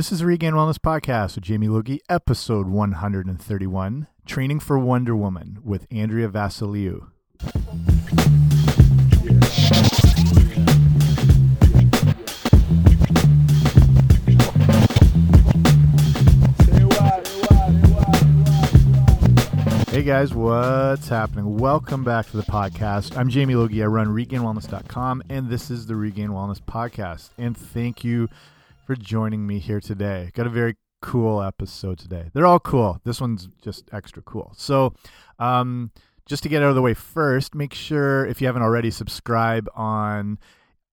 This is the Regained Wellness Podcast with Jamie Logie, episode 131 Training for Wonder Woman with Andrea Vasiliou. Hey guys, what's happening? Welcome back to the podcast. I'm Jamie Logie. I run regainedwellness.com, and this is the Regained Wellness Podcast. And thank you for joining me here today. Got a very cool episode today. They're all cool. This one's just extra cool. So, um, just to get out of the way first, make sure if you haven't already, subscribe on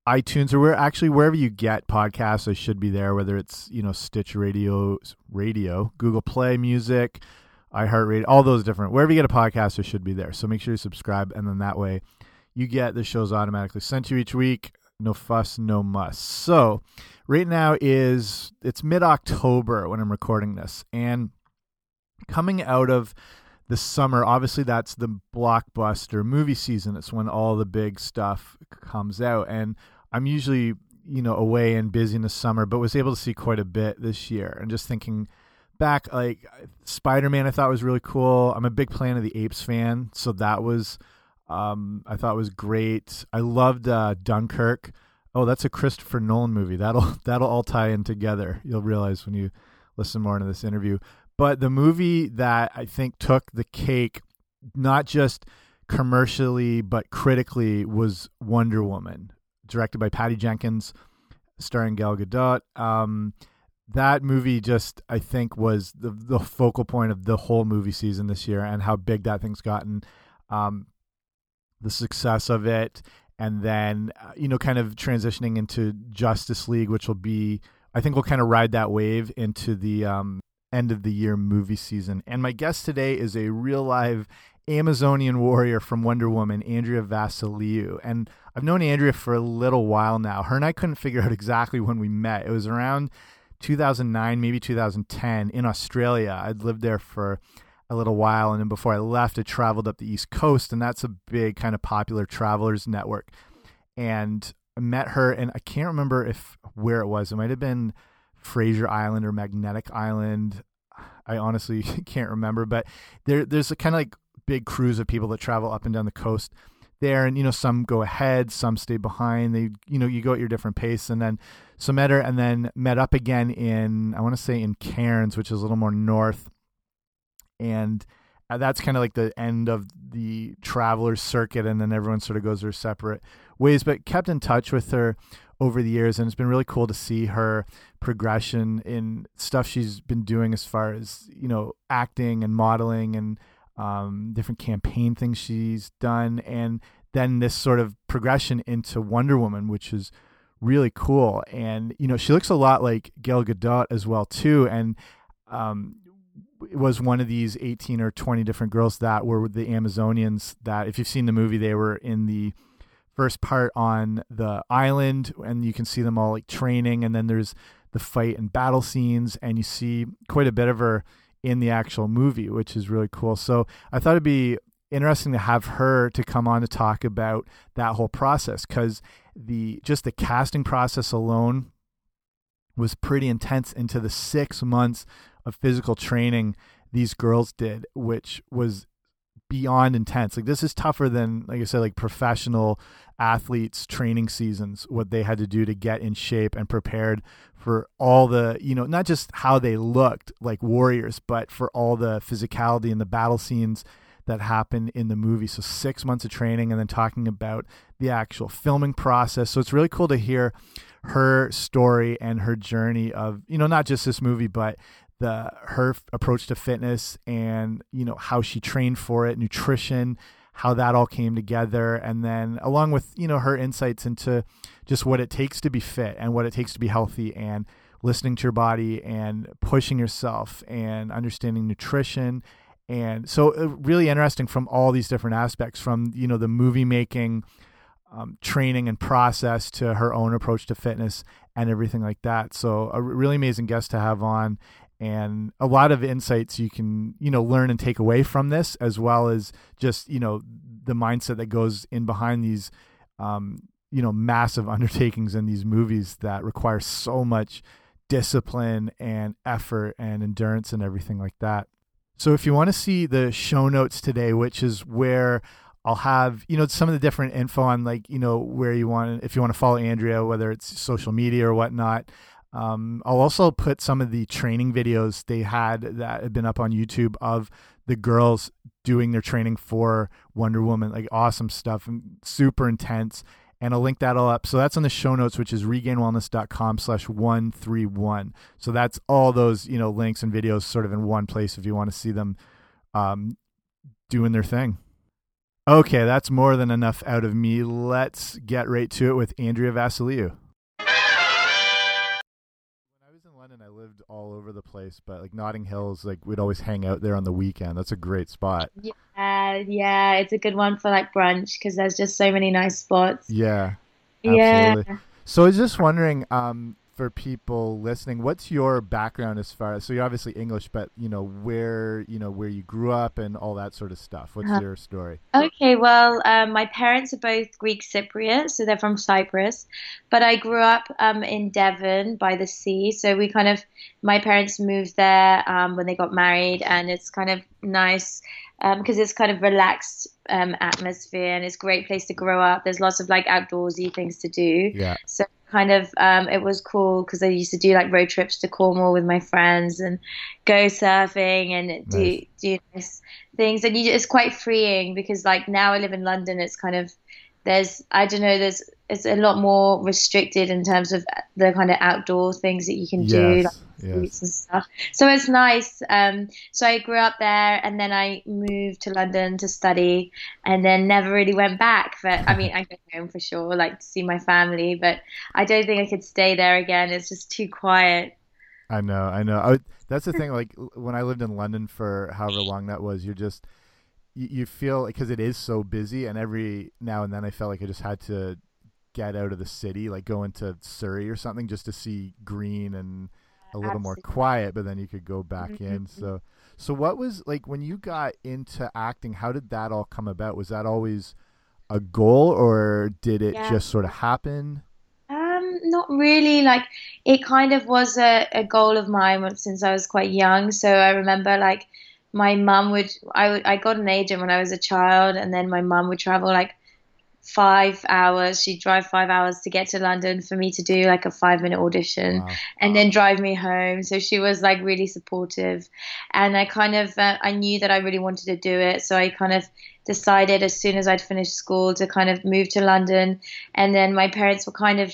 iTunes or where actually wherever you get podcasts, I should be there. Whether it's you know Stitcher Radio, Radio, Google Play Music, iHeartRadio, all those different wherever you get a podcast, it should be there. So make sure you subscribe, and then that way you get the shows automatically sent to you each week. No fuss, no muss. So right now is it's mid October when I'm recording this, and coming out of the summer, obviously that's the blockbuster movie season. It's when all the big stuff comes out, and I'm usually you know away and busy in the summer, but was able to see quite a bit this year. And just thinking back, like Spider Man, I thought was really cool. I'm a big Planet of the Apes fan, so that was um, I thought was great. I loved uh, Dunkirk. Oh, that's a Christopher Nolan movie. That'll that'll all tie in together. You'll realize when you listen more into this interview. But the movie that I think took the cake, not just commercially but critically, was Wonder Woman, directed by Patty Jenkins, starring Gal Gadot. Um, that movie just I think was the the focal point of the whole movie season this year and how big that thing's gotten. Um, the success of it, and then uh, you know, kind of transitioning into Justice League, which will be I think we'll kind of ride that wave into the um, end of the year movie season. And my guest today is a real live Amazonian warrior from Wonder Woman, Andrea Vasiliou. And I've known Andrea for a little while now. Her and I couldn't figure out exactly when we met. It was around 2009, maybe 2010 in Australia. I'd lived there for a little while, and then before I left, I traveled up the East Coast, and that's a big kind of popular travelers network. And I met her, and I can't remember if where it was. It might have been Fraser Island or Magnetic Island. I honestly can't remember, but there there's a kind of like big crews of people that travel up and down the coast there and you know some go ahead some stay behind they you know you go at your different pace and then so met her and then met up again in i want to say in cairns which is a little more north and uh, that's kind of like the end of the travelers circuit and then everyone sort of goes their separate ways. But kept in touch with her over the years and it's been really cool to see her progression in stuff she's been doing as far as you know acting and modeling and um, different campaign things she's done. And then this sort of progression into Wonder Woman which is really cool. And you know she looks a lot like Gal Gadot as well too. And um, was one of these 18 or 20 different girls that were the Amazonians that if you've seen the movie they were in the first part on the island and you can see them all like training and then there's the fight and battle scenes and you see quite a bit of her in the actual movie which is really cool. So i thought it'd be interesting to have her to come on to talk about that whole process because the just the casting process alone was pretty intense into the six months of physical training these girls did which was beyond intense. Like this is tougher than like I said like professional athletes training seasons what they had to do to get in shape and prepared for all the, you know, not just how they looked like warriors, but for all the physicality and the battle scenes that happen in the movie. So 6 months of training and then talking about the actual filming process. So it's really cool to hear her story and her journey of, you know, not just this movie but the her approach to fitness and you know how she trained for it nutrition how that all came together. And then along with you know her insights into just what it takes to be fit and what it takes to be healthy and listening to your body and pushing yourself and understanding nutrition. And so uh, really interesting from all these different aspects from you know the movie making um, training and process to her own approach to fitness and everything like that. So a really amazing guest to have on and a lot of insights you can you know learn and take away from this as well as just you know the mindset that goes in behind these um, you know massive undertakings in these movies that require so much discipline and effort and endurance and everything like that. So if you want to see the show notes today, which is where I'll have, you know, some of the different info on like, you know, where you want, if you want to follow Andrea, whether it's social media or whatnot. Um, I'll also put some of the training videos they had that have been up on YouTube of the girls doing their training for Wonder Woman, like awesome stuff and super intense and I'll link that all up. So that's on the show notes, which is regainedwellness.com slash 131. So that's all those, you know, links and videos sort of in one place if you want to see them um, doing their thing. Okay, that's more than enough out of me. Let's get right to it with Andrea Vasiliou. All over the place, but like Notting Hills, like we'd always hang out there on the weekend. That's a great spot. Yeah, yeah, it's a good one for like brunch because there's just so many nice spots. Yeah, absolutely. Yeah. So I was just wondering, um, for people listening, what's your background as far as so you're obviously English, but you know where you know where you grew up and all that sort of stuff. What's uh, your story? Okay, well, um, my parents are both Greek Cypriot, so they're from Cyprus, but I grew up um, in Devon by the sea. So we kind of my parents moved there um, when they got married, and it's kind of nice because um, it's kind of relaxed um, atmosphere and it's a great place to grow up. There's lots of like outdoorsy things to do. Yeah. So kind of um, it was cool because I used to do like road trips to Cornwall with my friends and go surfing and do nice. do nice things and you, it's quite freeing because like now I live in London it's kind of there's I don't know there's it's a lot more restricted in terms of the kind of outdoor things that you can yes, do like yes. and stuff. So it's nice. Um, so I grew up there and then I moved to London to study and then never really went back. But I mean I go home for sure like to see my family but I don't think I could stay there again. It's just too quiet. I know I know. I, that's the thing like when I lived in London for however long that was you're just you, you feel because it is so busy, and every now and then I felt like I just had to get out of the city, like go into Surrey or something, just to see green and a little Absolutely. more quiet. But then you could go back mm -hmm. in. Mm-hmm. So, so what was like when you got into acting? How did that all come about? Was that always a goal, or did it yeah. just sort of happen? Um, not really. Like it kind of was a, a goal of mine since I was quite young. So I remember like my mum would I would I got an agent when I was a child, and then my mum would travel like five hours. She'd drive five hours to get to London for me to do like a five minute audition wow. and then drive me home. So she was like really supportive. And I kind of, uh, I knew that I really wanted to do it. So I kind of decided as soon as I'd finished school to kind of move to London. And then my parents were kind of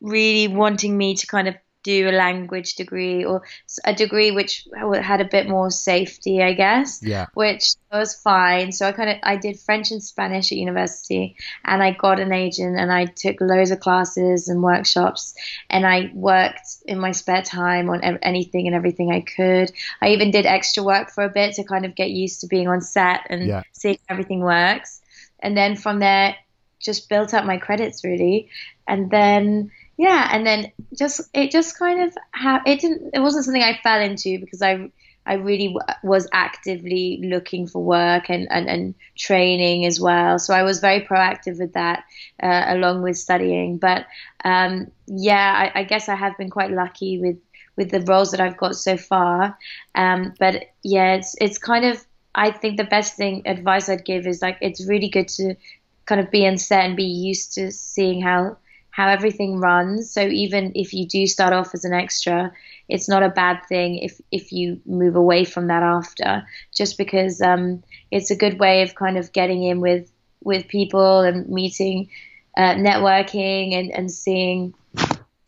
really wanting me to kind of do a language degree or a degree which had a bit more safety, I guess. Yeah. Which was fine. So I kind of I did French and Spanish at university, and I got an agent, and I took loads of classes and workshops, and I worked in my spare time on anything and everything I could. I even did extra work for a bit to kind of get used to being on set and yeah. seeing everything works. And then from there, just built up my credits really, and then yeah, and then just it just kind of ha- it didn't it wasn't something I fell into because I I really w- was actively looking for work and, and, and training as well. So I was very proactive with that, uh, along with studying. But um, yeah, I, I, guess I have been quite lucky with, with the roles that I've got so far. Um, but yeah, it's it's kind of I think the best thing advice I'd give is like it's really good to kind of be in set and be used to seeing how how everything runs. So even if you do start off as an extra, it's not a bad thing if if you move away from that after, just because um, it's a good way of kind of getting in with with people and meeting, uh, networking, and and seeing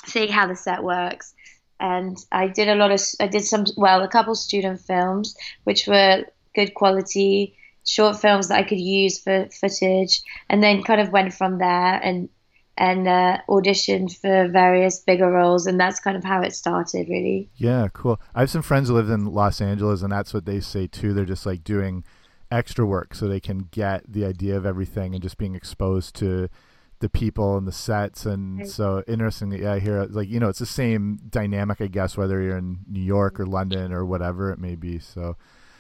seeing how the set works. And I did a lot of I did some well a couple student films which were good quality short films that I could use for footage, and then kind of went from there and and uh, auditioned for various bigger roles, and that's kind of how it started, really. Yeah, cool. I have some friends who live in Los Angeles, and that's what they say too. They're just like doing extra work so they can get the idea of everything and just being exposed to the people and the sets and right. so interestingly yeah I hear like you know it's the same dynamic I guess whether you're in New York or London or whatever it may be so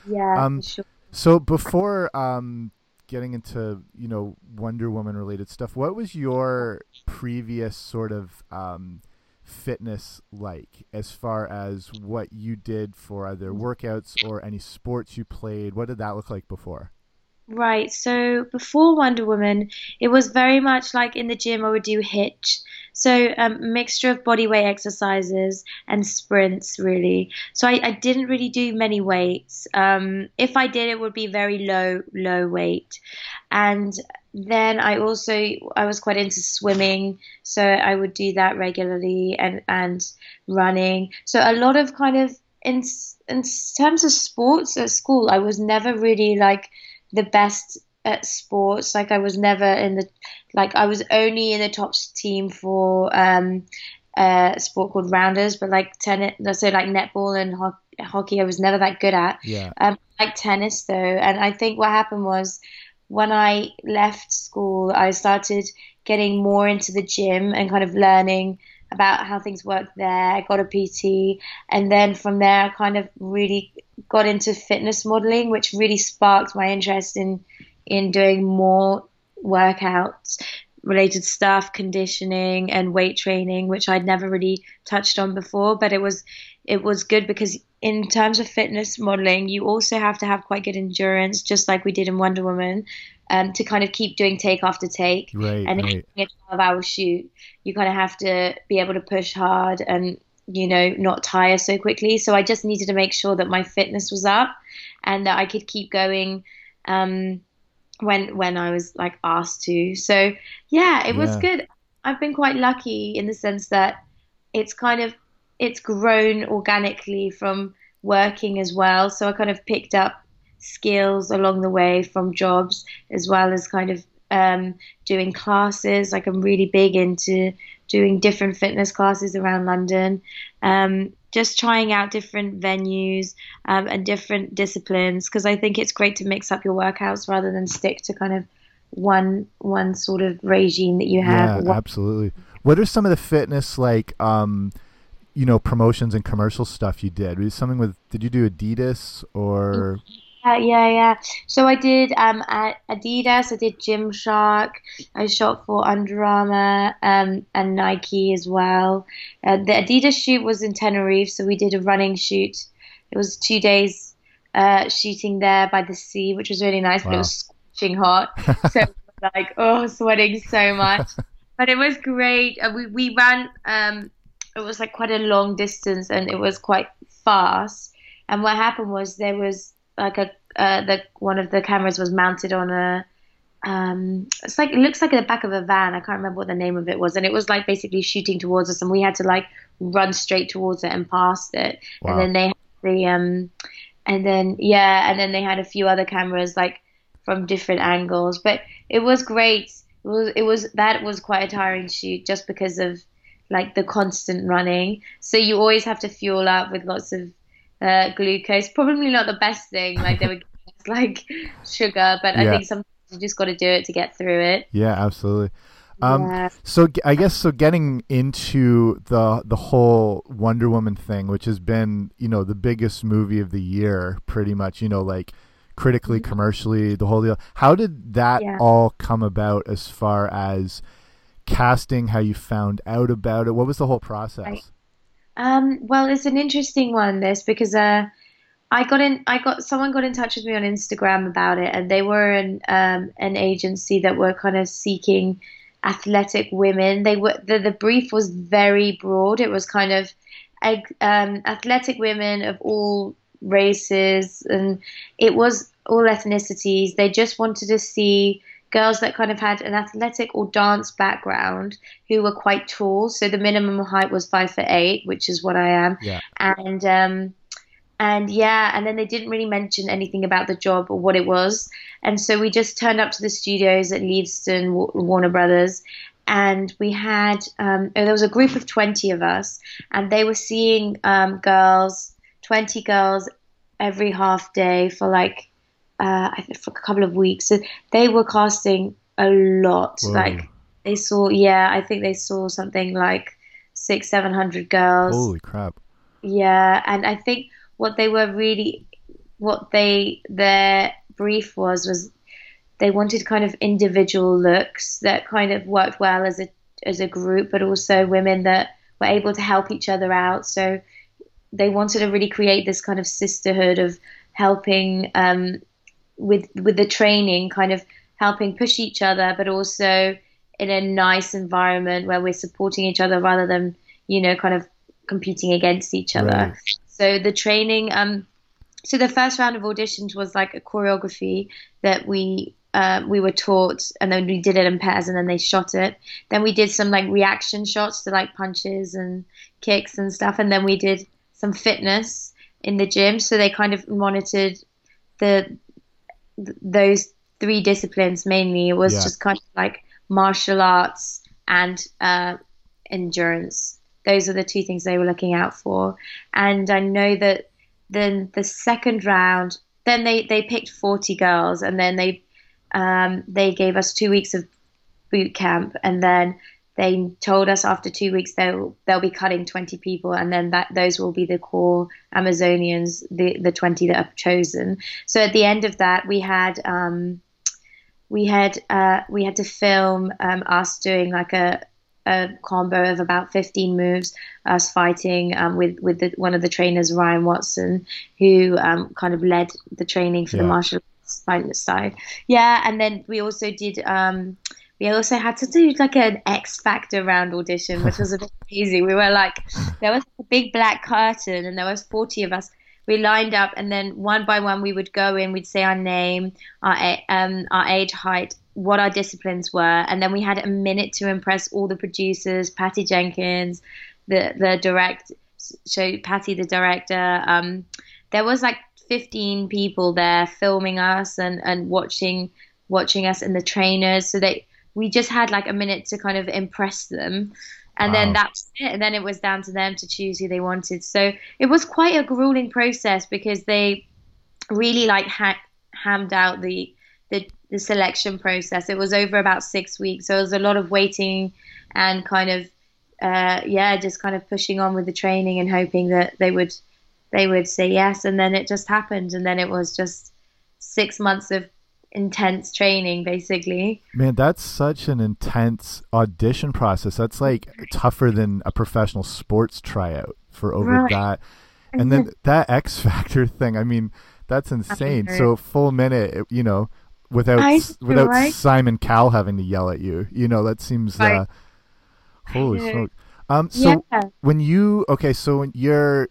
yeah um sure. so before um getting into you know Wonder Woman related stuff, what was your previous sort of um, fitness like as far as what you did for either workouts or any sports you played? What did that look like before? Right. So before Wonder Woman, it was very much like in the gym I would do HIIT. So um, mixture of body weight exercises and sprints really. So I, I didn't really do many weights. Um, if I did, it would be very low, low weight. And then I also I was quite into swimming, so I would do that regularly and and running. So a lot of kind of in in terms of sports at school, I was never really like the best at sports. Like I was never in the like I was only in the top team for um, a sport called rounders, but like tennis, so like netball and ho- hockey, I was never that good at. Yeah. Um, like tennis though, and I think what happened was when I left school, I started getting more into the gym and kind of learning about how things work there. I got a PT, and then from there, I kind of really got into fitness modeling, which really sparked my interest in in doing more workouts related stuff, conditioning and weight training, which I'd never really touched on before. But it was it was good because in terms of fitness modeling, you also have to have quite good endurance, just like we did in Wonder Woman, um, to kind of keep doing take after take. Right, and right. a 12 hour shoot, you kind of have to be able to push hard and, you know, not tire so quickly. So I just needed to make sure that my fitness was up and that I could keep going. Um, when when I was like asked to. So yeah, it was good. I've been quite lucky in the sense that it's kind of it's grown organically from working as well. So I kind of picked up skills along the way from jobs as well as kind of um, doing classes. Like I'm really big into doing different fitness classes around London. Um, just trying out different venues um, and different disciplines because I think it's great to mix up your workouts rather than stick to kind of one one sort of regime that you have. Yeah, absolutely. What are some of the fitness like um you know promotions and commercial stuff you did? Was something with did you do Adidas or Yeah, yeah. So I did um, at Adidas, I did Gymshark, I shot for Under Armour um, and Nike as well. Uh, the Adidas shoot was in Tenerife, so we did a running shoot. It was two days uh, shooting there by the sea, which was really nice, but it was scorching hot. so like, oh, sweating so much. but it was great. Uh, we, we ran, um, it was like quite a long distance and it was quite fast. And what happened was there was like a uh, the one of the cameras was mounted on a um it's like it looks like the back of a van. I can't remember what the name of it was. And it was like basically shooting towards us. And we had to like run straight towards it and past it. Wow. and then they had the um and then yeah and then they had a few other cameras like from different angles. But it was great. It was it was that was quite a tiring shoot just because of like the constant running. So you always have to fuel up with lots of uh, glucose. Probably not the best thing. Like they were like sugar, but I think sometimes you just got to do it to get through it. Yeah, absolutely. Um yeah. so I guess so getting into the the whole Wonder Woman thing, which has been, you know, the biggest movie of the year pretty much, you know, like critically, commercially, the whole deal. How did that Mm-hmm. Yeah. all come about as far as casting, how you found out about it? What was the whole process? Right. Um, well, it's an interesting one, this, because uh, I got in, I got someone got in touch with me on Instagram about it, and they were an um, an agency that were kind of seeking athletic women. They were the the brief was very broad. It was kind of um, athletic women of all races, and it was all ethnicities. They just wanted to see girls that kind of had an athletic or dance background who were quite tall. So the minimum height was five foot eight, which is what I am. Yeah. And um, and yeah, and then they didn't really mention anything about the job or what it was. And so we just turned up to the studios at Leavesden, Wa- Warner Brothers, and we had um, there was a group of twenty of us, and they were seeing um, girls, twenty girls every half day for like uh, I think for a couple of weeks. So they were casting a lot. Whoa. Like they saw, yeah, I think they saw something like six, seven hundred girls. Holy crap. Yeah, and I think what they were really, what they their brief was was they wanted kind of individual looks that kind of worked well as a as a group, but also women that were able to help each other out. So they wanted to really create this kind of sisterhood of helping um, with with the training, kind of helping push each other, but also in a nice environment where we're supporting each other rather than you know kind of competing against each other. Right. So the training, um, so the first round of auditions was like a choreography that we uh, we were taught, and then we did it in pairs, and then they shot it. Then we did some like reaction shots to like punches and kicks and stuff, and then we did some fitness in the gym. So they kind of monitored the those three disciplines mainly. It was yeah. just kind of like martial arts and uh, endurance. Those are the two things they were looking out for. And I know that then the second round, then they, they picked 40 girls and then they um, they gave us two weeks of boot camp and then they told us after two weeks they'll they'll be cutting 20 people and then that those will be the core amazonians the the 20 that are chosen so at the end of that we had um, we had uh, we had to film um, us doing like a, a combo of about 15 moves, us fighting um, with with the, one of the trainers, Ryan Watson, who um, kind of led the training for yeah. the martial arts side. Yeah, and then we also did. Um, we also had to do like an X Factor round audition, which was a bit crazy. We were like, there was a big black curtain, and there was 40 of us we lined up, and then one by one we would go in. We'd say our name, our um, our age, height, what our disciplines were, and then we had a minute to impress all the producers, Patty Jenkins, the the direct, so Patty the director. Um, there was like 15 people there filming us and and watching watching us and the trainers. So they we just had like a minute to kind of impress them. And wow. then that's it. And then it was down to them to choose who they wanted. So it was quite a grueling process because they really like ha- hammed out the, the the selection process. It was over about six weeks. So it was a lot of waiting and kind of uh, yeah just kind of pushing on with the training and hoping that they would they would say yes. And then it just happened. And then it was just six months of intense training basically man that's such an intense audition process that's like tougher than a professional sports tryout for over right. that and then that x factor thing i mean that's insane so full minute you know without without right? simon cowell having to yell at you you know that seems right. uh holy smoke um so yeah. when you okay so when you're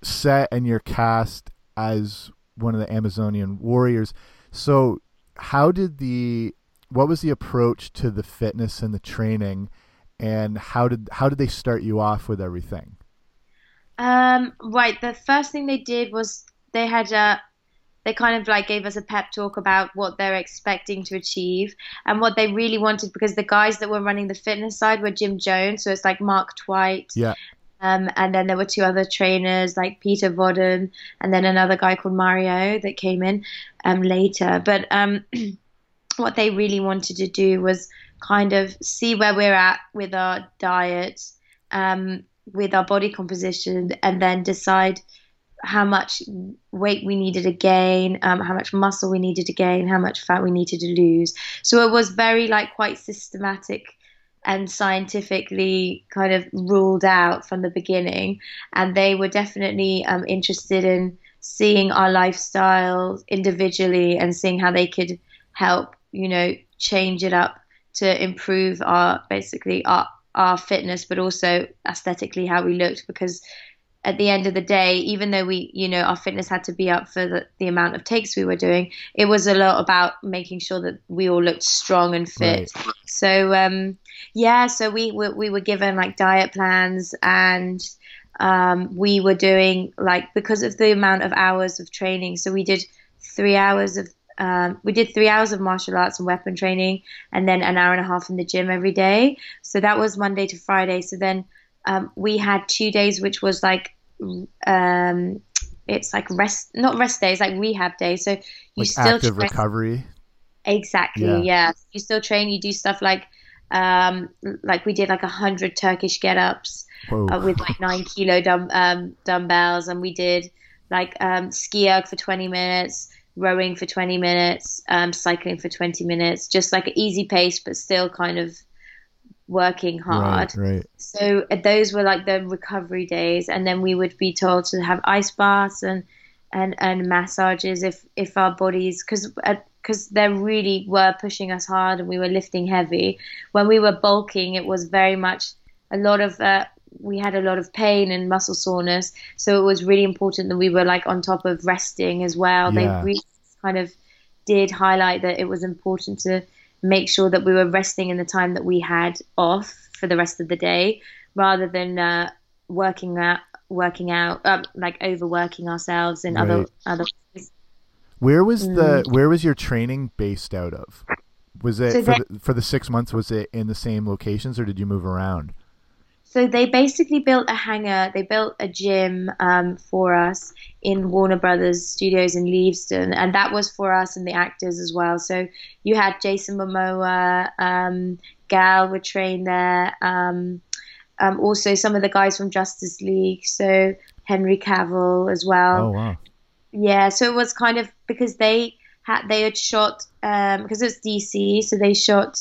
set and you're cast as one of the amazonian warriors so how did the what was the approach to the fitness and the training and how did how did they start you off with everything? Um, right the first thing they did was they had a they kind of like gave us a pep talk about what they're expecting to achieve and what they really wanted because the guys that were running the fitness side were Gym Jones so it's like Mark Twight yeah um, and then there were two other trainers like Peter Vodden and then another guy called Mario that came in um, later. But um, what they really wanted to do was kind of see where we're at with our diet, um, with our body composition, and then decide how much weight we needed to gain, um, how much muscle we needed to gain, how much fat we needed to lose. So it was very like quite systematic and scientifically kind of ruled out from the beginning. And they were definitely um, interested in seeing our lifestyle individually and seeing how they could help, you know, change it up to improve our basically our our fitness, but also aesthetically how we looked because at the end of the day, even though we, you know, our fitness had to be up for the, the amount of takes we were doing, it was a lot about making sure that we all looked strong and fit. Right. So, um, yeah, so we, we, we were given like diet plans and um, we were doing like because of the amount of hours of training. So we did three hours of um, we did three hours of martial arts and weapon training, and then an hour and a half in the gym every day. So that was Monday to Friday. So then um, we had two days, which was like um, it's like rest, not rest days, like rehab days. So you like still active train. recovery. Exactly. Yeah. yeah. You still train. You do stuff like, um, like we did like a hundred Turkish get-ups uh, with like nine kilo dumb, um, dumbbells, and we did like um, ski erg for twenty minutes, rowing for twenty minutes, um, cycling for twenty minutes, just like an easy pace, but still kind of working hard. Right, right. So uh, those were like the recovery days, and then we would be told to have ice baths and and and massages if if our bodies because because they really were pushing us hard and we were lifting heavy. When we were bulking, it was very much a lot of uh, we had a lot of pain and muscle soreness, so it was really important that we were like on top of resting as well. Yeah. They really kind of did highlight that it was important to make sure that we were resting in the time that we had off for the rest of the day, rather than uh, working out, working out, um, like overworking ourselves in other Right. other. ways. Where was the Mm. where was your training based out of? Was it So for, that- the, for the six months? Was it in the same locations, or did you move around? So they basically built a hangar. They built a gym um, for us in Warner Brothers Studios in Leavesden, and that was for us and the actors as well. So you had Jason Momoa, um, Gal would train there. Um, um, also, some of the guys from Justice League. So Henry Cavill as well. oh wow, Yeah, so it was kind of because they had they had shot um, because it's DC, so they shot.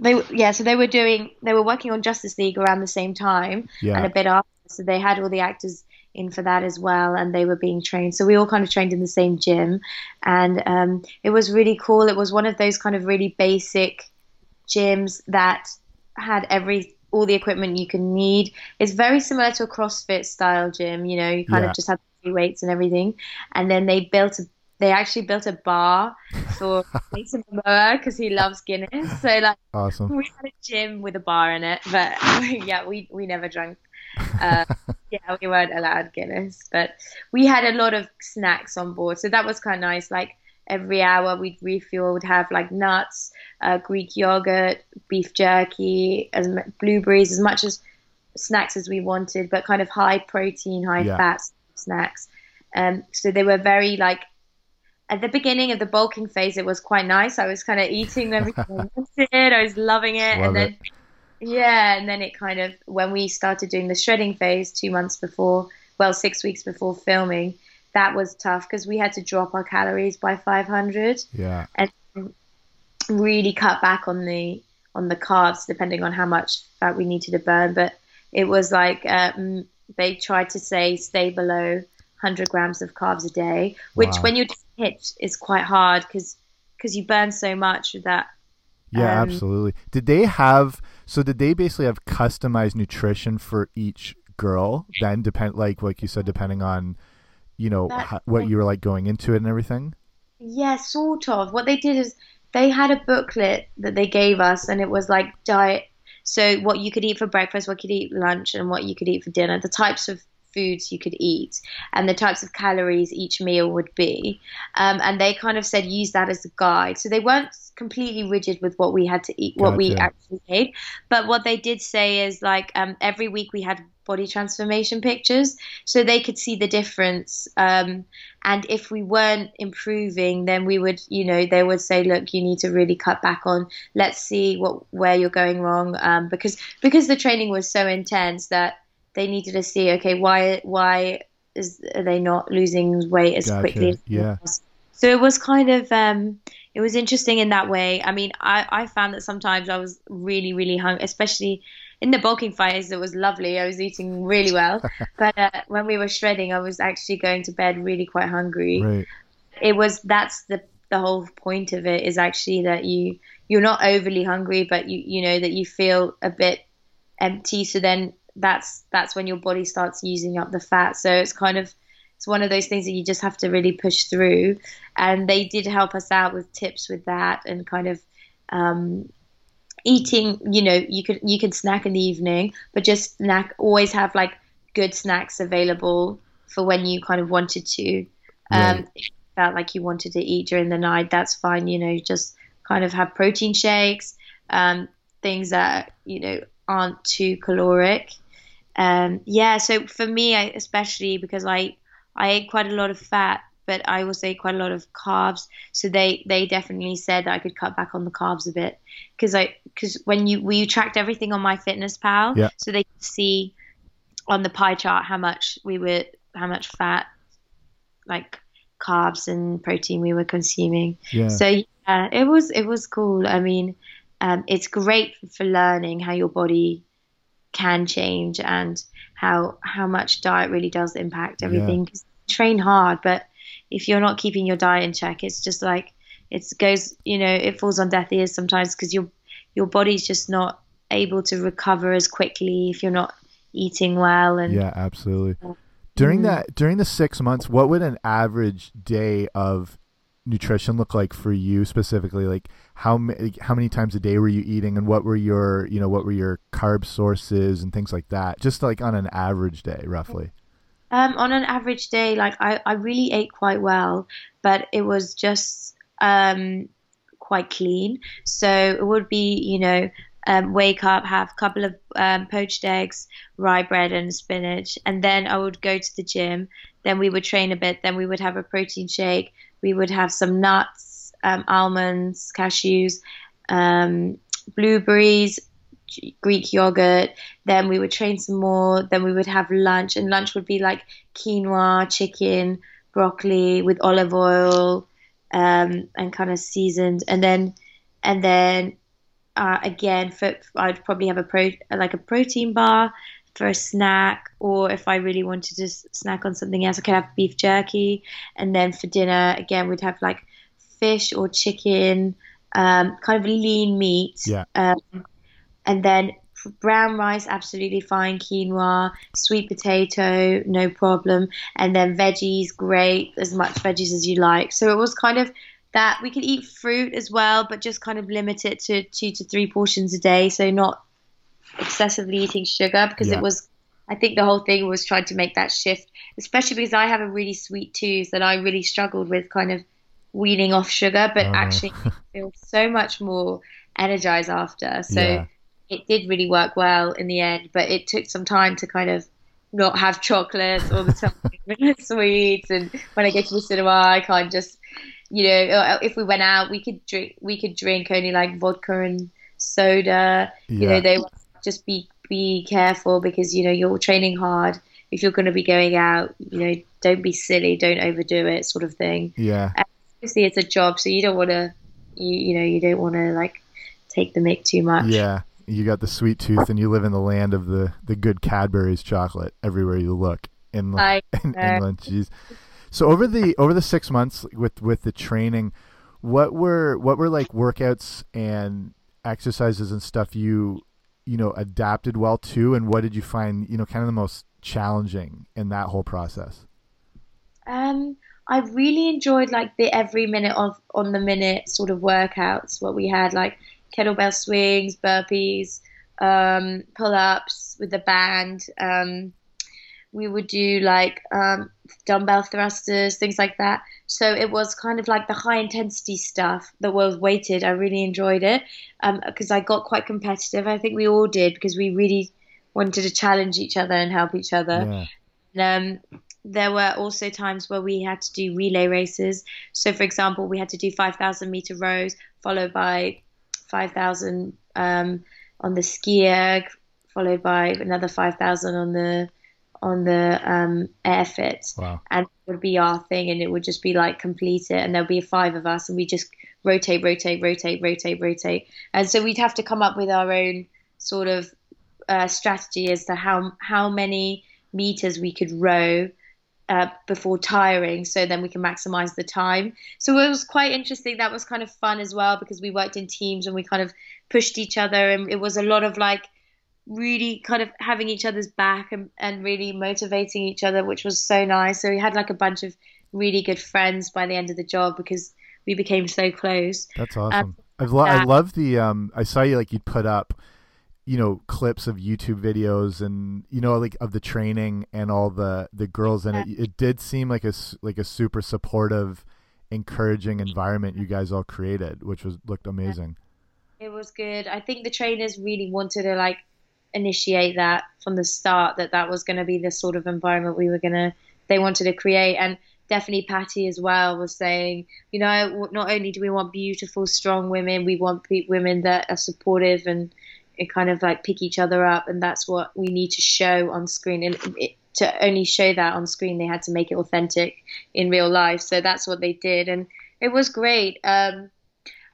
They yeah, so they were doing they were working on Justice League around the same time and a bit after, so they had all the actors in for that as well, and they were being trained. So we all kind of trained in the same gym, and um, it was really cool. It was one of those kind of really basic gyms that had every all the equipment you can need. It's very similar to a CrossFit style gym. You know, you kind Yeah. of just have weights and everything. And then they built a they actually built a bar for Jason Momoa because he loves Guinness. So like awesome. we had a gym with a bar in it, but yeah, we we never drank. Uh, yeah, we weren't allowed Guinness, but we had a lot of snacks on board, so that was kind of nice. Like every hour, we'd refuel, would have like nuts, uh, Greek yogurt, beef jerky, as m- blueberries, as much as snacks as we wanted, but kind of high protein, high Yeah. fat snacks. Um, so they were very like at the beginning of the bulking phase, it was quite nice. I was kind of eating everything I wanted. I was loving it, Love and then it. yeah, and then it kind of when we started doing the shredding phase two months before, well, six weeks before filming, that was tough because we had to drop our calories by 500 Yeah, and really cut back on the on the carbs depending on how much fat we needed to burn. But it was like um, they tried to say stay below 100 grams of carbs a day, which Wow. when you're hit is quite hard because because you burn so much of that yeah, Um, absolutely. Did they have? So did they basically have customized nutrition for each girl? Then depend, like like you said, depending on, you know, That- ho- what you were like going into it and everything. Yeah, sort of. What they did is they had a booklet that they gave us, and it was like diet. So what you could eat for breakfast, what you could eat lunch, and what you could eat for dinner. The types of foods you could eat, and the types of calories each meal would be. Um, and they kind of said use that as a guide. So they weren't completely rigid with what we had to eat, what we actually ate. But what they did say is like um, every week we had body transformation pictures, so they could see the difference. Um, and if we weren't improving then we would you know they would say look you need to really cut back on let's see what where you're going wrong um, because because the training was so intense that they needed to see okay why why is are they not losing weight as Gotcha, quickly as yeah. so it was kind of um it was interesting in that way. I mean i i found that sometimes i was really really hungry especially in the bulking phase it was lovely. I was eating really well. But uh, when we were shredding i was actually going to bed really quite hungry. Right. it was that's the the whole point of it is actually that you you're not overly hungry but you you know that you feel a bit empty. So then that's that's when your body starts using up the fat. So it's kind of it's one of those things that you just have to really push through. And they did help us out with tips with that and kind of um, eating you know you could you can snack in the evening but just snack always have like good snacks available for when you kind of wanted to. Um, Right. if you felt like you wanted to eat during the night that's fine you know just kind of have protein shakes um, things that you know aren't too caloric um, yeah so for me I, especially because i i ate quite a lot of fat but i also ate quite a lot of carbs so they they definitely said that i could cut back on the carbs a bit because i because when you we tracked everything on MyFitnessPal Yeah. so they could see on the pie chart how much we were how much fat like carbs and protein we were consuming Yeah. so yeah, it was it was cool. I mean, um, it's great for learning how your body can change and how how much diet really does impact everything. Yeah. Train hard, but if you're not keeping your diet in check, it's just like it goes. You know, it falls on deaf ears sometimes because your your body's just not able to recover as quickly if you're not eating well. And yeah, absolutely. During mm. that during the six months, what would an average day of nutrition look like for you specifically? Like how how many times a day were you eating, and what were your you know what were your carb sources and things like that? Just like on an average day, roughly. Um, on an average day, like I, I really ate quite well, but it was just um, quite clean. So it would be, you know, um, wake up, have a couple of um, poached eggs, rye bread, and spinach, and then I would go to the gym. Then we would train a bit. Then we would have a protein shake. We would have some nuts, um, almonds, cashews, um, blueberries, Greek yogurt. Then we would train some more. Then we would have lunch, and lunch would be like quinoa, chicken, broccoli with olive oil, um, and kind of seasoned. And then, and then uh, again, for, I'd probably have a pro like a protein bar for a snack, or if I really wanted to snack on something else, I could have beef jerky. And then for dinner, again, we'd have like fish or chicken, um, kind of lean meat. Yeah. Um, and then brown rice, absolutely fine. Quinoa, sweet potato, no problem. And then veggies, great, as much veggies as you like. So it was kind of that we could eat fruit as well, but just kind of limit it to two to three portions a day. So not excessively eating sugar because yeah. it was, I think the whole thing was trying to make that shift, especially because I have a really sweet tooth that I really struggled with kind of weaning off sugar, but oh. actually feel so much more energized after. So yeah. it did really work well in the end, but it took some time to kind of not have chocolates all the time, sweets. And when I go to the cinema, I can't just you know, uh, if we went out, we could drink we could drink only like vodka and soda. Yeah. You know, they just be be careful because you know you're training hard. If you're going to be going out, you know, don't be silly, don't overdo it, sort of thing. Yeah. And obviously, it's a job, so you don't want to, you you know, you don't want to like take the mick too much. Yeah. You got the sweet tooth, and you live in the land of the the good Cadbury's chocolate everywhere you look in, in England. Jeez. So over the over the six months with with the training, what were what were like workouts and exercises and stuff you you know adapted well to, and what did you find you know kind of the most challenging in that whole process? Um, I really enjoyed like the every minute of on the minute sort of workouts. What we had like kettlebell swings, burpees, um, pull ups with the band. Um, we would do like um, dumbbell thrusters, things like that. So it was kind of like the high intensity stuff that was weighted. I really enjoyed it because um, I got quite competitive. I think we all did because we really wanted to challenge each other and help each other. Yeah. And, um, there were also times where we had to do relay races. So, for example, we had to do 5,000 meter rows, followed by 5,000 um, on the ski erg, followed by another 5,000 on the on the um, airfit, wow. and it would be our thing, and it would just be like complete it, and there'll be five of us, and we just rotate, rotate, rotate, rotate, rotate, and so we'd have to come up with our own sort of uh, strategy as to how how many meters we could row uh, before tiring, so then we can maximize the time. So it was quite interesting. That was kind of fun as well because we worked in teams and we kind of pushed each other, and it was a lot of like really kind of having each other's back and, and really motivating each other, which was so nice. So we had like a bunch of really good friends by the end of the job because we became so close. That's awesome. Um, I, lo- I love the. Um, I saw you like you'd put up, you know, clips of YouTube videos and you know like of the training and all the the girls and yeah. it. It did seem like a like a super supportive, encouraging environment you guys all created, which was looked amazing. It was good. I think the trainers really wanted to like initiate that from the start that that was going to be the sort of environment we were going to they wanted to create. And definitely Patty as well was saying you know not only do we want beautiful strong women we want women that are supportive and, and kind of like pick each other up. And that's what we need to show on screen. And it, to only show that on screen they had to make it authentic in real life. So that's what they did. And it was great. Um,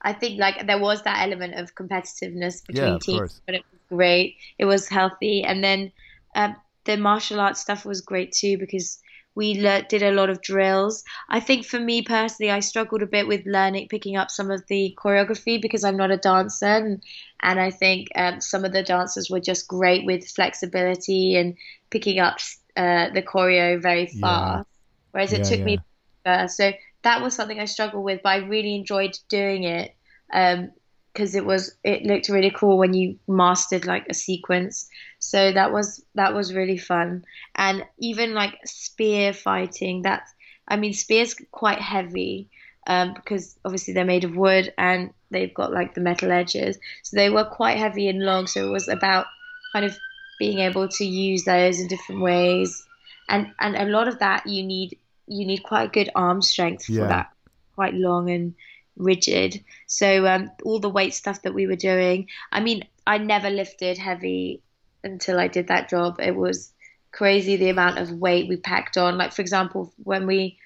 I think like there was that element of competitiveness between Yeah, of teams, course. but it was great. It was healthy, and then um, the martial arts stuff was great too because we le- did a lot of drills. I think for me personally, I struggled a bit with learning, picking up some of the choreography because I'm not a dancer, and, and I think um, some of the dancers were just great with flexibility and picking up uh, the choreo very Yeah. fast, whereas it Yeah, took yeah. me uh, so that was something I struggled with, but I really enjoyed doing it because it was it looked really cool when you mastered like a sequence. So that was that was really fun, and even like spear fighting. That's I mean spears quite heavy um, because obviously they're made of wood and they've got like the metal edges, so they were quite heavy and long. So it was about kind of being able to use those in different ways, and and a lot of that you need you need quite good arm strength for Yeah. that, quite long and rigid. So um, all the weight stuff that we were doing, I mean, I never lifted heavy until I did that job. It was crazy the amount of weight we packed on. Like for example, when we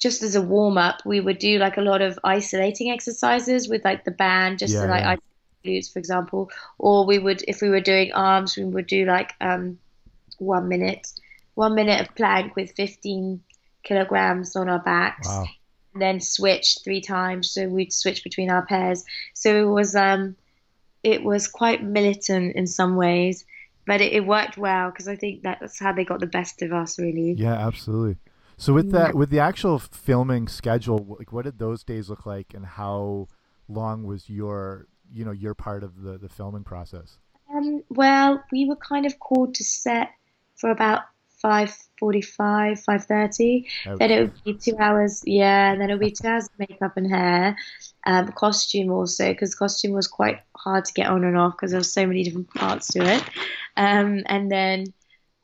just as a warm up, we would do like a lot of isolating exercises with like the band, just Yeah, to like yeah. glutes, for example. Or we would, if we were doing arms, we would do like um, one minute, one minute of plank with 15 kilograms on our backs Wow. and then switch three times. So we'd switch between our pairs. So it was um, it was quite militant in some ways, but it, it worked well because I think that's how they got the best of us, really. Yeah, absolutely. So with that, with the actual filming schedule, like what did those days look like, and how long was your, you know, your part of the the filming process? Um, well, we were kind of called to set for about five forty-five, five thirty. Ouch. Then it would be two hours, yeah, and then it would be two hours of makeup and hair, um, costume also, because costume was quite hard to get on and off because there were so many different parts to it. Um, and then,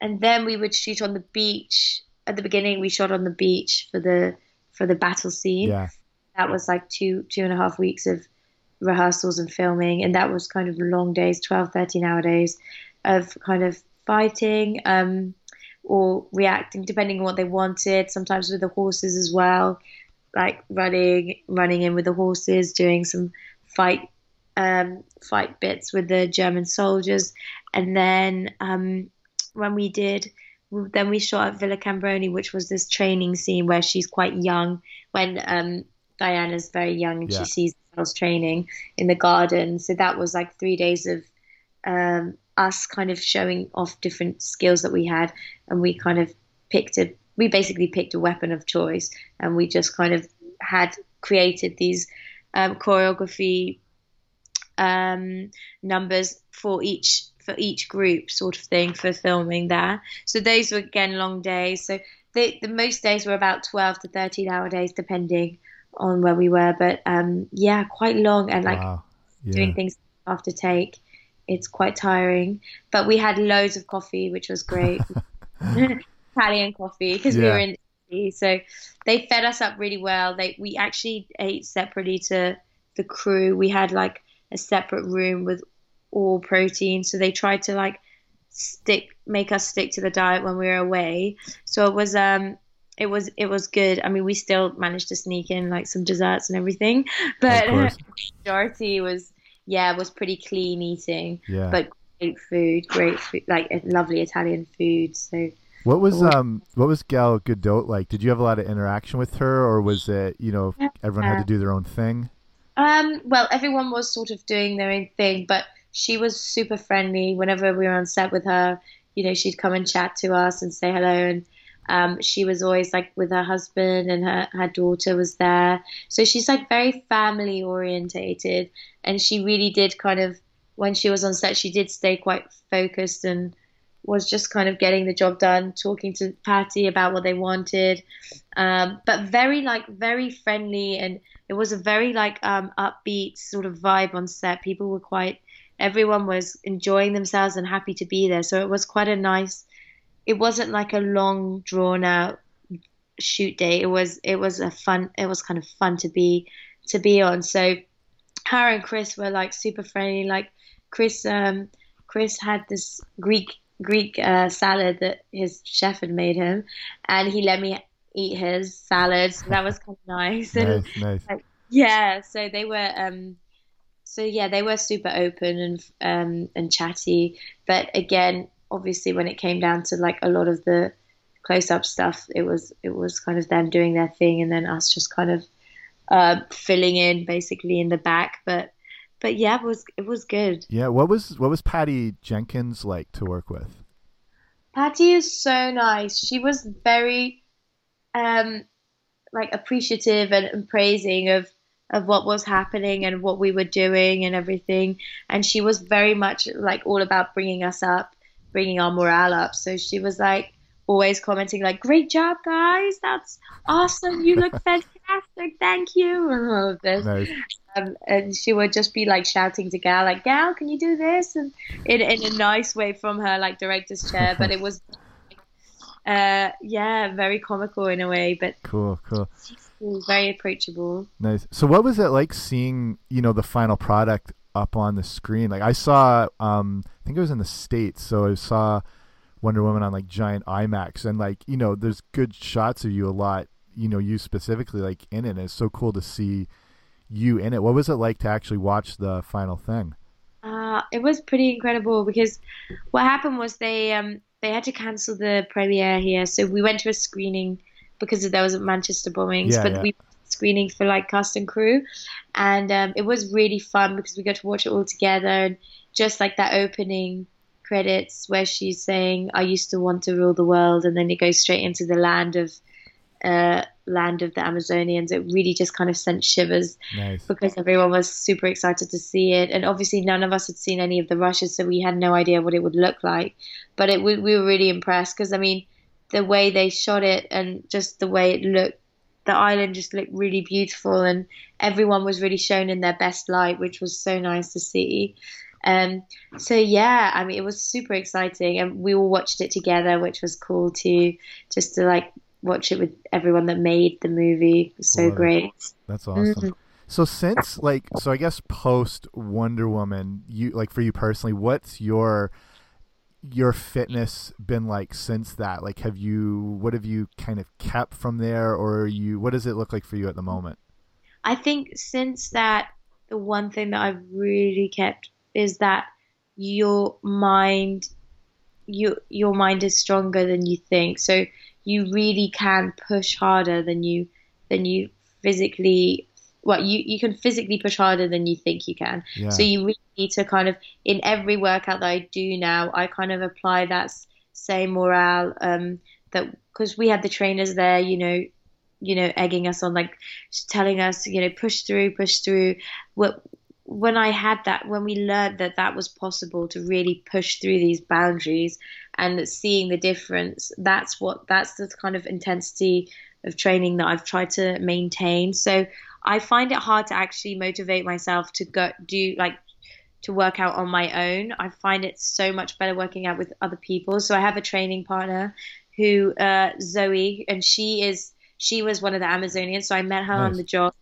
and then we would shoot on the beach. At the beginning, we shot on the beach for the for the battle scene. Yeah, That was like two two and a half weeks of rehearsals and filming, and that was kind of long days, 12, 13 hour days of kind of fighting. Um, or reacting depending on what they wanted. Sometimes with the horses as well, like running, running in with the horses, doing some fight, um, fight bits with the German soldiers, and then um, when we did, then we shot at Villa Cimbrone, which was this training scene where she's quite young when um, Diana's very young and Yeah. she sees girls training in the garden. So that was like three days of um, us kind of showing off different skills that we had, and we kind of picked a we basically picked a weapon of choice, and we just kind of had created these um, choreography um, numbers for each for each group, sort of thing, for filming there. So those were again long days. So they, the most days were about twelve to thirteen hour days, depending on where we were. But um, yeah, quite long and like wow. Yeah. doing things after take. It's quite tiring, but we had loads of coffee, which was great. Italian coffee because we were in Italy, so they fed us up really well. They we actually ate separately to the crew. We had like a separate room with all protein, so they tried to like stick make us stick to the diet when we were away. So it was um it was it was good. I mean, we still managed to sneak in like some desserts and everything, but majority was yeah was pretty clean eating, Yeah. but great food, great food, like lovely Italian food. So what was um what was Gal Gadot like? Did you have a lot of interaction with her, or was it you know everyone had to do their own thing? um, well, everyone was sort of doing their own thing, but she was super friendly. Whenever we were on set with her, you know, she'd come and chat to us and say hello and. Um, she was always like with her husband and her, her daughter was there. So she's like very family orientated and she really did kind of when she was on set she did stay quite focused and was just kind of getting the job done, talking to Patty about what they wanted. Um, but very like very friendly and it was a very like um, upbeat sort of vibe on set. People were quite everyone was enjoying themselves and happy to be there. So it was quite a nice it wasn't like a long drawn out shoot day. It was it was a fun it was kind of fun to be to be on. So her and Chris were like super friendly. Like Chris um Chris had this Greek Greek uh, salad that his chef had made him and he let me eat his salad. So that was kind of nice. And Nice, nice. Yeah, so they were um so yeah, they were super open and um and chatty, but again, obviously when it came down to like a lot of the close up stuff, it was it was kind of them doing their thing and then us just kind of uh filling in basically in the back, but but yeah, it was it was good. Yeah, what was what was Patty Jenkins like to work with? Patty is so nice. She was very um like appreciative and, and praising of of what was happening and what we were doing and everything. And she was very much like all about bringing us up, bringing our morale up. So she was like always commenting like, "Great job, guys! That's awesome! You look fantastic! Thank you!" and all of this. Nice. Um, and she would just be like shouting to Gal, like, "Gal, can you do this?" And in in a nice way from her like director's chair, but it was. Uh, yeah, very comical in a way, but Cool, cool. very approachable. Nice. So what was it like seeing, you know, the final product up on the screen? Like I saw um think it was in the States, so I saw Wonder Woman on like giant IMAX and like, you know, there's good shots of you a lot, you know, you specifically like in it. And it's so cool to see you in it. What was it like to actually watch the final thing? Uh, it was pretty incredible because what happened was they um they had to cancel the premiere here, so we went to a screening because there was a Manchester bombings, Yeah, but yeah. we screening for like cast and crew, and um, it was really fun because we got to watch it all together and just like that opening credits where she's saying I used to want to rule the world, and then it goes straight into the land of uh land of the Amazonians. It really just kind of sent shivers Nice. because everyone was super excited to see it, and obviously none of us had seen any of the rushes, so we had no idea what it would look like. But it we, we were really impressed because I mean, the way they shot it and just the way it looked, the island just looked really beautiful, and everyone was really shown in their best light, which was so nice to see. Um, so yeah, I mean, it was super exciting, and we all watched it together, which was cool too, just to like watch it with everyone that made the movie. It was so great. That's awesome. Mhm. So since like so I guess post Wonder Woman, you like for you personally, what's your your fitness been like since that? Like have you what have you kind of kept from there or you what does it look like for you at the moment? I think since that, the one thing that I've really kept is that your mind, you your mind is stronger than you think. So you really can push harder than you than you physically. Well, you you can physically push harder than you think you can. Yeah. So you really need to kind of in every workout that I do now, I kind of apply that same morale. Um, that because we had the trainers there, you know, you know, egging us on, like telling us, you know, push through, push through. What when I had that, when we learned that that was possible to really push through these boundaries and seeing the difference, that's what that's the kind of intensity of training that I've tried to maintain. So I find it hard to actually motivate myself to go do like to work out on my own. I find it so much better working out with other people. So I have a training partner who uh, Zoe, and she is she was one of the Amazonians. So I met her on the job.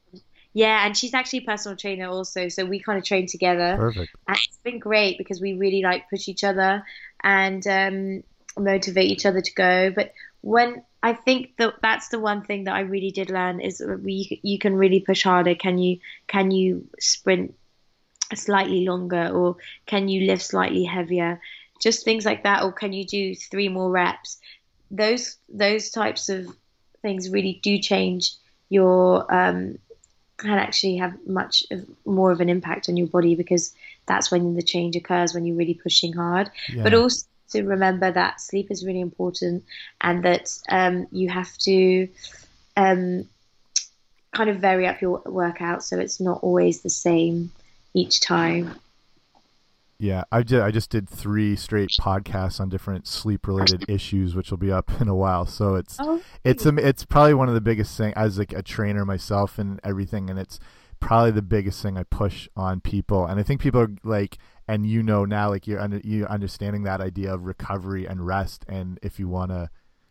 Yeah, and she's actually a personal trainer also. So we kind of train together. Perfect. And it's been great because we really like push each other and um, motivate each other to go. But when I think that that's the one thing that I really did learn is we you can really push harder. Can you can you sprint slightly longer or can you lift slightly heavier? Just things like that, or can you do three more reps? Those those types of things really do change your um, can actually have much of, more of an impact on your body because that's when the change occurs when you're really pushing hard. Yeah. But also to remember that sleep is really important and that um, you have to um, kind of vary up your workout so it's not always the same each time. Yeah, I did. I just did three straight podcasts on different sleep-related issues, which will be up in a while. So it's Oh, it's it's probably one of the biggest thing as like a trainer myself and everything, and it's probably the biggest thing I push on people. And I think people are like, and you know now, like you're under you understanding that idea of recovery and rest, and if you want to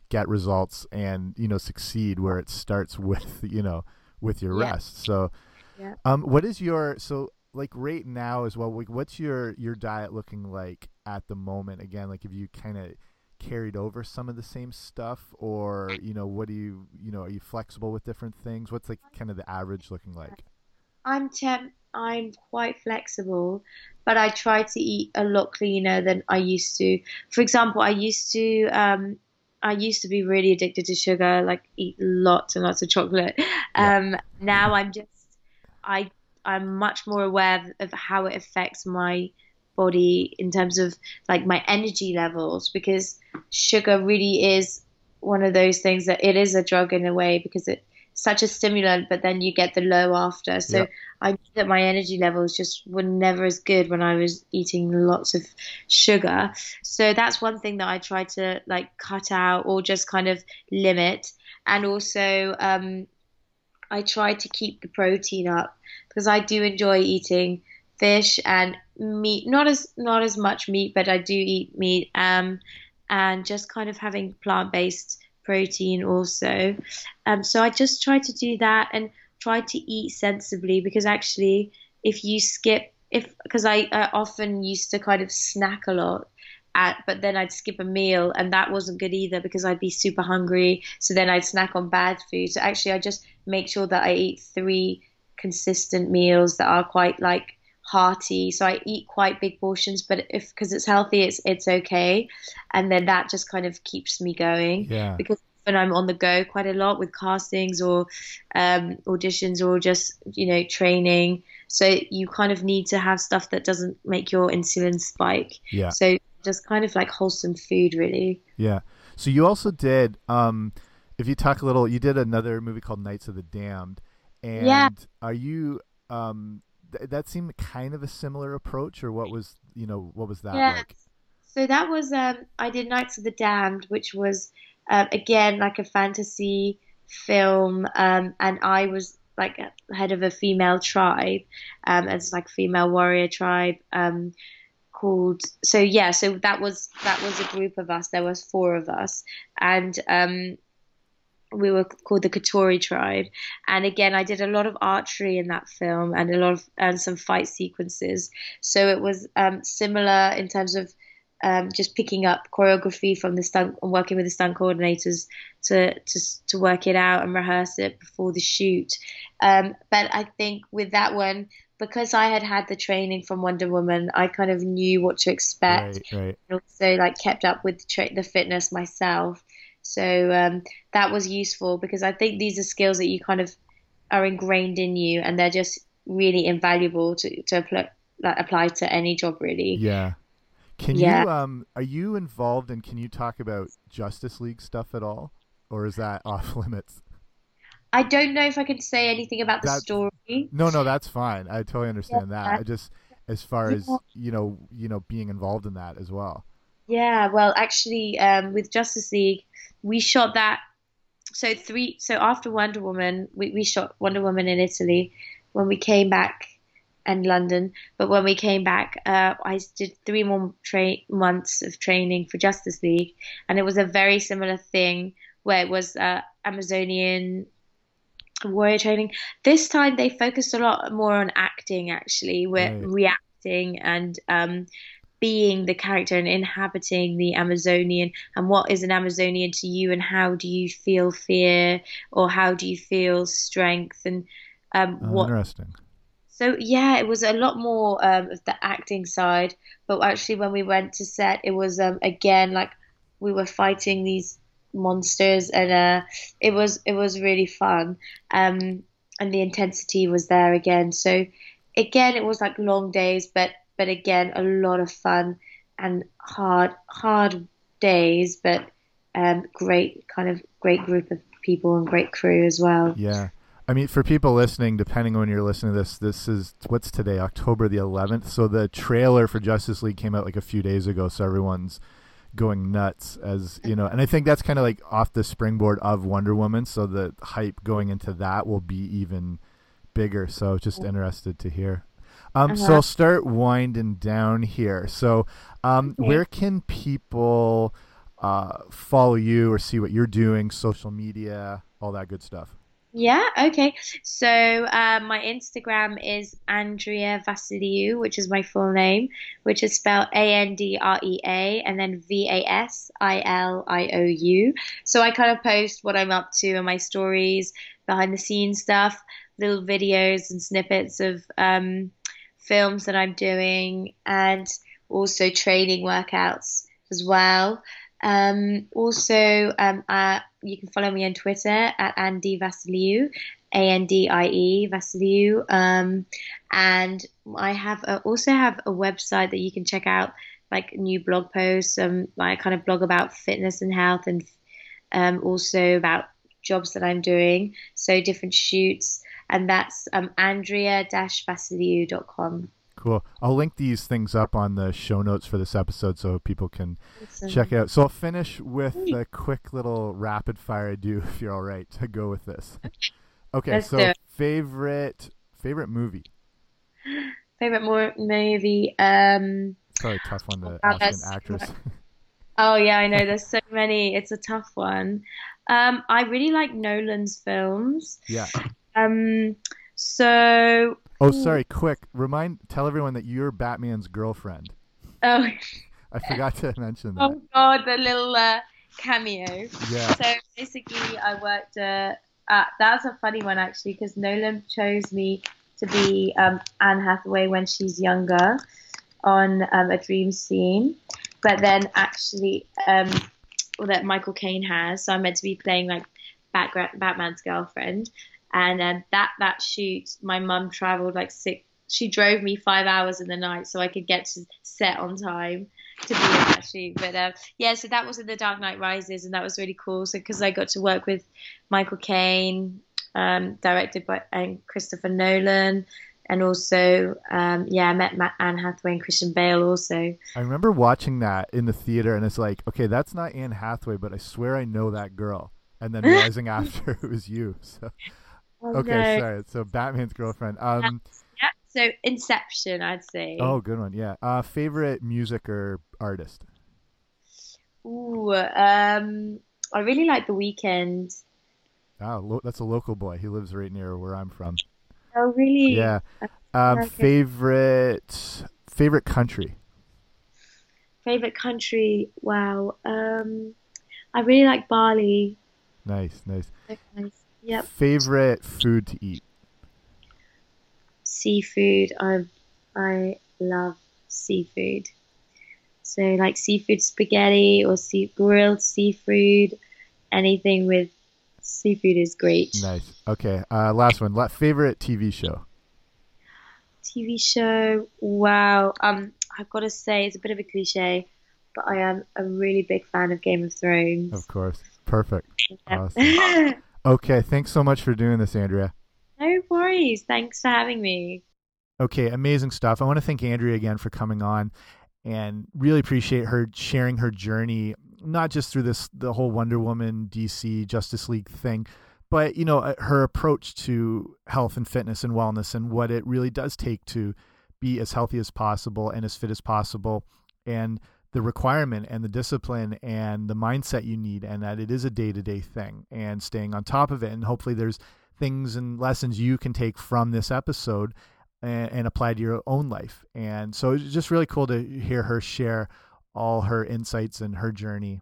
get results and you know succeed, where it starts with you know with your Yeah. rest. So, Yeah. um, what is your so like right now as well? like, What's your your diet looking like at the moment? Again, like if you kind of carried over some of the same stuff or you know what do you you know are you flexible with different things what's like kind of the average looking like I'm temp. I'm quite flexible, but I try to eat a lot cleaner than I used to. For example, I used to um, I used to be really addicted to sugar, like eat lots and lots of chocolate. Yeah. Um, now I'm just I I'm much more aware of how it affects my body in terms of like my energy levels because sugar really is one of those things that it is a drug in a way because it's such a stimulant, but then you get the low after. So Yeah. I knew that my energy levels just were never as good when I was eating lots of sugar. So that's one thing that I try to like cut out or just kind of limit. And also, um, I try to keep the protein up because I do enjoy eating fish and meat. Not as not as much meat, but I do eat meat. Um, and just kind of having plant based protein also. Um, so I just try to do that and try to eat sensibly because actually, if you skip, if because I, I often used to kind of snack a lot. At, but then I'd skip a meal, and that wasn't good either because I'd be super hungry. So then I'd snack on bad food. So actually, I just make sure that I eat three consistent meals that are quite like hearty. So I eat quite big portions, but if because it's healthy, it's it's okay, and then that just kind of keeps me going Yeah. because when I'm on the go quite a lot with castings or um, auditions or just you know training, so you kind of need to have stuff that doesn't make your insulin spike. Yeah. So just kind of like wholesome food, really. Yeah. So you also did, um, if you talk a little, you did another movie called Knights of the Damned, and Yeah. are you? Um, th- that seemed kind of a similar approach, or what was you know what was that Yeah. like? So that was um, I did Knights of the Damned, which was um, again like a fantasy film, um, and I was like head of a female tribe, um, as like female warrior tribe, um, called. So yeah, so that was that was a group of us. There was four of us, and um, we were called the Katori tribe. And again, I did a lot of archery in that film and a lot of and some fight sequences. So it was um, similar in terms of um, just picking up choreography from the stunt and working with the stunt coordinators to to to work it out and rehearse it before the shoot. Um, but I think with that one, because I had had the training from Wonder Woman, I kind of knew what to expect Right, right. and also like kept up with the, tra- the fitness myself. So um, that was useful because I think these are skills that you kind of are ingrained in you, and they're just really invaluable to to apply, like, apply to any job, really. Yeah. Can Yeah. you um are you involved and can you talk about Justice League stuff at all? Or is that off limits? I don't know if I can say anything about the That's- story. No, no, that's fine. I totally understand that. I just as far as, you know, you know, being involved in that as well. Yeah, well, actually, um, with Justice League, we shot that. So three. So after Wonder Woman, we, we shot Wonder Woman in Italy. When we came back, and London, but when we came back, uh, I did three more tra- months of training for Justice League, and it was a very similar thing where it was uh, Amazonian warrior training. This time they focused a lot more on acting. Actually, we're Right. reacting and um, being the character and inhabiting the Amazonian and what is an Amazonian to you and how do you feel fear or how do you feel strength and um, Oh, what interesting. so yeah it was a lot more um, of the acting side but actually when we went to set it was um, again like we were fighting these monsters and uh, it was it was really fun um, and the intensity was there again so again it was like long days but but again a lot of fun and hard hard days but um, great kind of great group of people and great crew as well Yeah. I mean, for people listening, depending on when you're listening to this, this is what's today, October the 11th. So the trailer for Justice League came out like a few days ago. So everyone's going nuts as you know, and I think that's kind of like off the springboard of Wonder Woman. So the hype going into that will be even bigger. So just interested to hear. Um, so Uh-huh. I'll start winding down here. So, um, Okay. where can people uh, follow you or see what you're doing, social media, all that good stuff? Yeah, okay. So uh, my Instagram is Andrea Vasiliou, which is my full name, which is spelled A N D R E A and then V A S I L I O U. So I kind of post what I'm up to and my stories, behind the scenes stuff. little videos and snippets of um, films that I'm doing, and also training workouts as well. Um, also, um, uh, you can follow me on Twitter at Andie Vasiliou, A N D I E Vasiliou, um, and I have a, also have a website that you can check out, like new blog posts. Um, I kind of blog about fitness and health, and um, also about jobs that I'm doing, so different shoots, and that's um, Andrea-Vasiliou.com. Cool. I'll link these things up on the show notes for this episode so people can awesome. check it out. So I'll finish with a quick little rapid fire do if you're all right to go with this. Okay, Let's so favorite favorite movie. Favorite more movie. Um Probably a tough one to oh, ask an actress. Oh yeah, I know. There's so many. It's a tough one. Um, I really like Nolan's films. Yeah. Um, so Oh, sorry. Quick, remind, tell everyone that you're Batman's girlfriend. Oh. I forgot to mention that. Oh God, the little uh, cameo. Yeah. So basically, I worked. Uh, at, that's a funny one actually, because Nolan chose me to be um, Anne Hathaway when she's younger on um, a dream scene, but then actually, um, well, that Michael Caine has. So I'm meant to be playing like Batman's girlfriend. And uh, that that shoot, my mum travelled like six. She drove me five hours in the night so I could get to set on time to be in that shoot. But uh, yeah, so that was in The Dark Knight Rises, and that was really cool. So because I got to work with Michael Caine, um, directed by and Christopher Nolan, and also um, yeah, I met Matt, Anne Hathaway and Christian Bale also. I remember watching that in the theater, and it's like, okay, that's not Anne Hathaway, but I swear I know that girl. And then realizing after it was you. So Oh, okay, no. sorry. So Batman's girlfriend. Um, yeah. So Inception, I'd say. Oh, good one. Yeah. Uh, favorite music or artist? Ooh, um, I really like The Weeknd. Oh, lo- that's a local boy. He lives right near where I'm from. Oh, really? Yeah. Um, Okay. favorite favorite country. Favorite country? Wow. Um, I really like Bali. Nice, nice. So nice. Yep. Favorite food to eat. Seafood. I I love seafood. So like seafood spaghetti or sea grilled seafood. Anything with seafood is great. Nice. Okay. Uh, last one. La- favorite TV show. TV show. Wow. Um, I've got to say it's a bit of a cliche, but I am a really big fan of Game of Thrones. Of course. Perfect. Yeah. Awesome. Okay. Thanks so much for doing this, Andrea. no worries. Thanks for having me. Okay, amazing stuff. I want to thank Andrea again for coming on and really appreciate her sharing her journey, not just through this the whole Wonder Woman DC Justice League thing, but you know, uh, her approach to health and fitness and wellness and what it really does take to be as healthy as possible and as fit as possible and the requirement and the discipline and the mindset you need and that it is a day-to-day thing and staying on top of it and hopefully there's things and lessons you can take from this episode and, and apply to your own life. And so it's just really cool to hear her share all her insights and her journey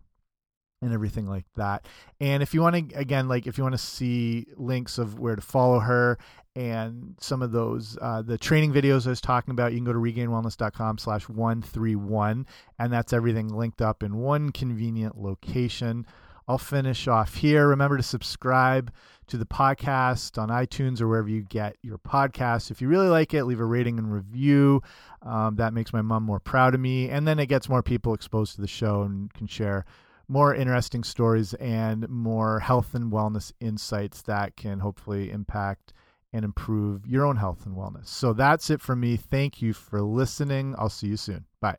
and everything like that. And if you want to, again, like if you want to see links of where to follow her and some of those, uh, the training videos I was talking about, you can go to regainedwellness.com slash 131. And that's everything linked up in one convenient location. I'll finish off here. Remember to subscribe to the podcast on iTunes or wherever you get your podcasts. If you really like it, leave a rating and review. Um, that makes my mom more proud of me. And then it gets more people exposed to the show and can share more interesting stories and more health and wellness insights that can hopefully impact and improve your own health and wellness. So that's it from me. Thank you for listening. I'll see you soon. Bye.